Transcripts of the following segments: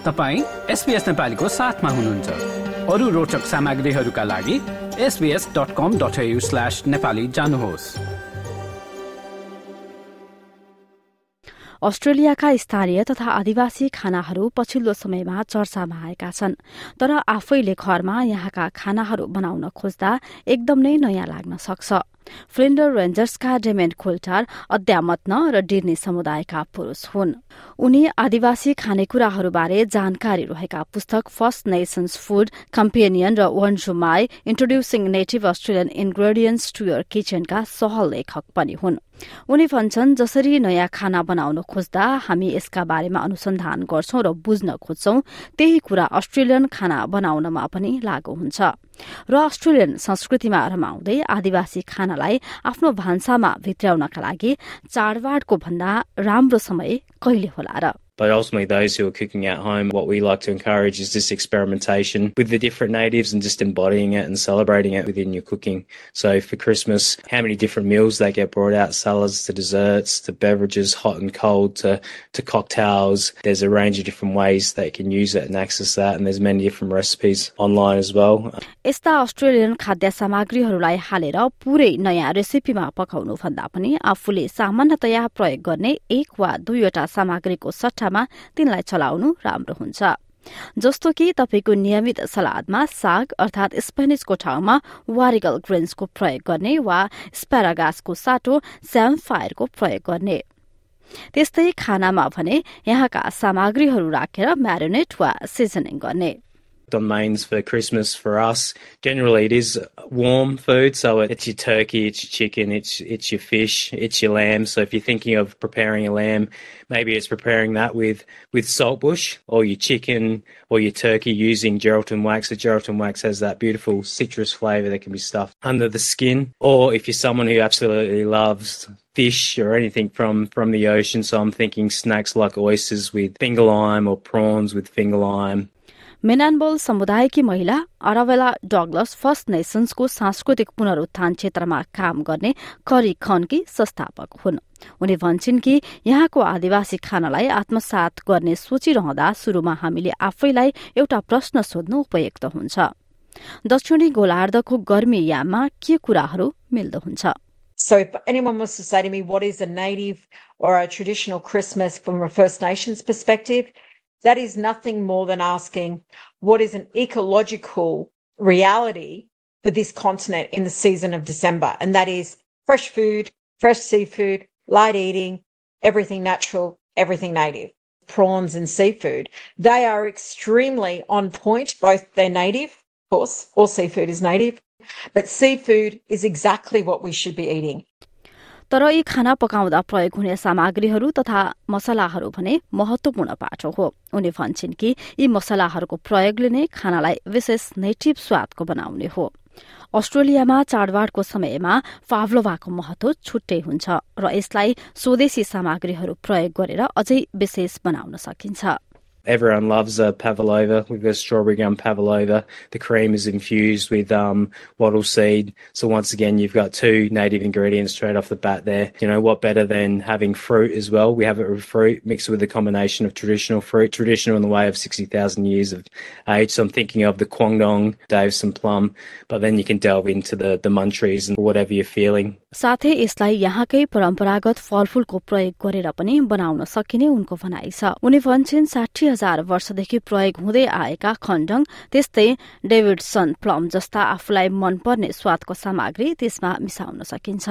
तपाईँ एसपिएस नेपालीको साथमा हुनुहुन्छ। अरू रोचक सामग्रीहरूका लागि SBS dot com dot slash Nepali जानुहोस्। अस्ट्रेलियाका स्थानीय तथा आदिवासी खानाहरू पछिल्लो समयमा चर्चामा आएका छन्। तर आफैले घरमा यहाँका खानाहरू बनाउन खोज्दा एकदम नै नयाँ लाग्न सक्छ। फ्लिन्डर रेन्जर्सका डेमेन्ट खोल्टार अध्यामत्न र डिर्नी समुदायका पुरूष हुन्। उनी आदिवासी खानेकुराहरूबारे जानकारी रहेका पुस्तक फर्स्ट नेसन्स फूड कम्पेनियन र वनजुमाई introducing native Australian ingredients to your किचनका सहलेखक पनि हुन्। उनी भन्छन् जसरी नयाँ खाना बनाउन खोज्दा हामी यसका बारेमा अनुसन्धान गर्छौं र बुझ्न खोज्छौं त्यही कुरा अस्ट्रेलियन खाना बनाउनमा पनि लागू हुन्छ। र अस्ट्रेलियन संस्कृतिमा रमाउँदै आदिवासी खानालाई आफ्नो भान्सामा भित्र्याउनका लागि चाडबाडको भन्दा राम्रो समय कहिले होला र? But ultimately, those who are cooking at home, what we like to encourage is this experimentation with the different natives and just embodying it and celebrating it within your cooking. So for Christmas, how many different meals they get brought out, salads to desserts to beverages, hot and cold to, to cocktails. There's a range of different ways they can use it and access that. And there's many different recipes online as well. यस्ता Australian खाद्य सामग्रीहरूलाई हालेर पुरै नयाँ रेसिपीमा पकाउनु भन्दा पनि आफूले सामान्यतया प्रयोग गर्ने एक वा दुईवटा सामग्रीको सट्टा मात्रामा तिनलाई चलाउनु राम्रो हुन्छ। जस्तो कि तपाईँको नियमित सलादमा साग अर्थात स्पेनिसको ठाउँमा वारिगल ग्रेन्सको प्रयोग गर्ने वा स्प्यारागासको साटो फायरको प्रयोग गर्ने। त्यस्तै खानामा भने यहाँका सामग्रीहरू राखेर म्यारिनेट वा सिजनिङ गर्ने। On mains for Christmas for us. Generally, it is warm food, so it's your turkey, it's your chicken, it's it's your fish, it's your lamb. So if you're thinking of preparing a lamb, maybe it's preparing that with with saltbush or your chicken or your turkey using Geraldton wax. The Geraldton wax has that beautiful citrus flavour that can be stuffed under the skin. Or if you're someone who absolutely loves fish or anything from from the ocean, so I'm thinking snacks like oysters with finger lime or prawns with finger lime. मेनानबोल समुदायकी महिला अरावेला Douglas first नेसन्सको सांस्कृतिक पुनरुत्थान क्षेत्रमा काम गर्ने curry खनकी संस्थापक हुन्। उनी भन्छन् कि यहाँको आदिवासी खानालाई आत्मसात गर्ने सोचिरहँदा शुरूमा हामीले आफैलाई एउटा प्रश्न सोध्नु उपयुक्त हुन्छ। दक्षिणी गोलार्धको गर्मी याममा के कुराहरू मिल्दो हुन्छ? So if anyone wants to say to me what is a native or a traditional Christmas from a First Nations perspective, that is nothing more than asking what is an ecological reality for this continent in the season of December. And that is fresh food, fresh seafood, light eating, everything natural, everything native. Prawns and seafood. They are extremely on point. Both they're native, of course, all seafood is native, but seafood is exactly what we should be eating. तर यी खाना पकाउँदा प्रयोग हुने सामग्रीहरू तथा मसलाहरू भने महत्वपूर्ण पाटो हो। उनी भन्छन् कि यी मसलाहरूको प्रयोगले नै खानालाई विशेष नेटिभ स्वादको बनाउने हो। अस्ट्रेलियामा चाडबाडको समयमा फाभलोभाको महत्व छुट्टै हुन्छ र यसलाई स्वदेशी सामग्रीहरू प्रयोग गरेर अझै विशेष बनाउन सकिन्छ। Everyone loves a pavlova. We've got strawberry gum pavlova. The cream is infused with um, wattle seed. So once again, you've got two native ingredients straight off the bat there. You know, what better than having fruit as well? We have it with fruit mixed with a combination of traditional fruit, traditional in the way of 60,000 years of age. So I'm thinking of the Kwangdong, Davison plum, but then you can delve into the, the munchies and whatever you're feeling. साथै यसलाई यहाँकै परम्परागत फलफूलको प्रयोग गरेर पनि बनाउन सकिने उनको भनाइ छ उनी भन्छन् साठी हजार वर्षदेखि प्रयोग हुँदै आएका खण्डङ त्यस्तै डेभिडसन प्लम जस्ता आफूलाई मनपर्ने स्वादको सामग्री त्यसमा मिसाउन सकिन्छ।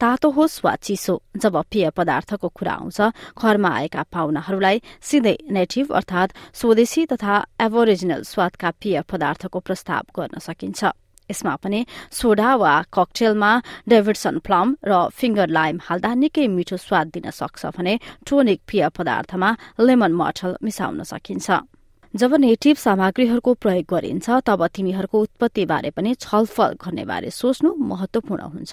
तातो होस् वा चिसो जब पेय पदार्थको कुरा आउँछ घरमा आएका पाहुनाहरूलाई सिधै नेटिभ अर्थात स्वदेशी तथा एभोरिजिनल स्वादका पेय पदार्थको प्रस्ताव गर्न सकिन्छ। यसमा पनि सोडा वा ककटेलमा डेभिडसन प्लम र फिङ्गर लाइम हाल्दा निकै मिठो स्वाद दिन सक्छ भने टोनिक पेय पदार्थमा लेमन मटल मिसाउन सकिन्छ। जब नेटिभ सामग्रीहरूको प्रयोग गरिन्छ तब तिमीहरूको उत्पत्तिबारे पनि छलफल गर्नेबारे सोच्नु महत्वपूर्ण हुन्छ।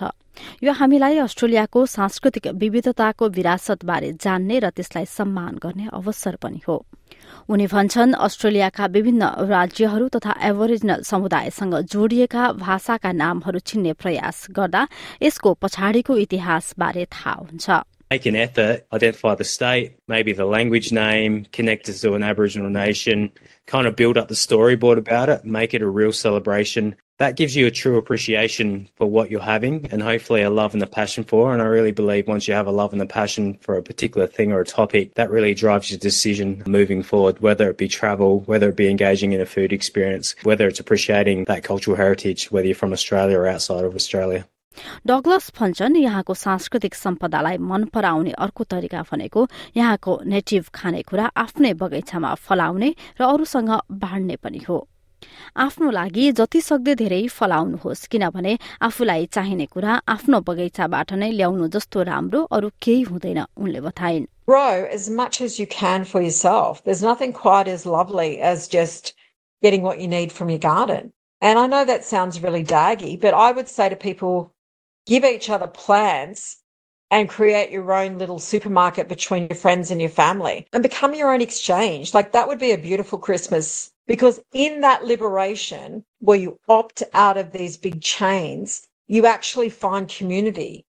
यो हामीलाई अस्ट्रेलियाको सांस्कृतिक विविधताको विरासतबारे जान्ने र त्यसलाई सम्मान गर्ने अवसर पनि हो। उनी भन्छन् अस्ट्रेलियाका विभिन्न राज्यहरू तथा एभोरिजिनल समुदायसँग जोडिएका भाषाका नामहरू चिन्ने प्रयास गर्दा यसको पछाडिको इतिहासबारे थाहा हुन्छ। Make an effort, identify the state, maybe the language name, connect us to an Aboriginal nation, kind of build up the storyboard about it, make it a real celebration. That gives you a true appreciation for what you're having and hopefully a love and a passion for. And I really believe once you have a love and a passion for a particular thing or a topic, that really drives your decision moving forward, whether it be travel, whether it be engaging in a food experience, whether it's appreciating that cultural heritage, whether you're from Australia or outside of Australia. Douglas फन्चन यहाँको सांस्कृतिक सम्पदालाई मन पराउने अर्को तरिका भनेको यहाँको native खानेकुरा आफ्नै बगैँचामा फलाउने र अरूसँग बाँड्ने पनि हो आफ्नो लागि जति सक्दो धेरै फलाउनुहोस् किनभने आफूलाई चाहिने कुरा आफ्नो बगैँचाबाट नै ल्याउनु जस्तो राम्रो अरू केही हुँदैन उनले बताइन् Grow as much as you can for yourself. There's nothing quite as lovely as just getting what you need from your garden. And I know that sounds really daggy, but I would say to people, give each other plants and create your own little supermarket between your friends and your family and become your own exchange. Like that would be a beautiful Christmas because in that liberation where you opt out of these big chains, you actually find community.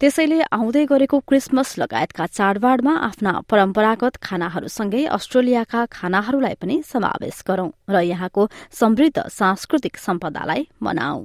त्यसैले आउँदै गरेको Christmas लगायतका चाडबाडमा आफ्ना परम्परागत खानाहरूसँगै अस्ट्रेलियाका खानाहरूलाई पनि समावेश गरौं र यहाँको समृद्ध सांस्कृतिक सम्पदालाई मनाऊ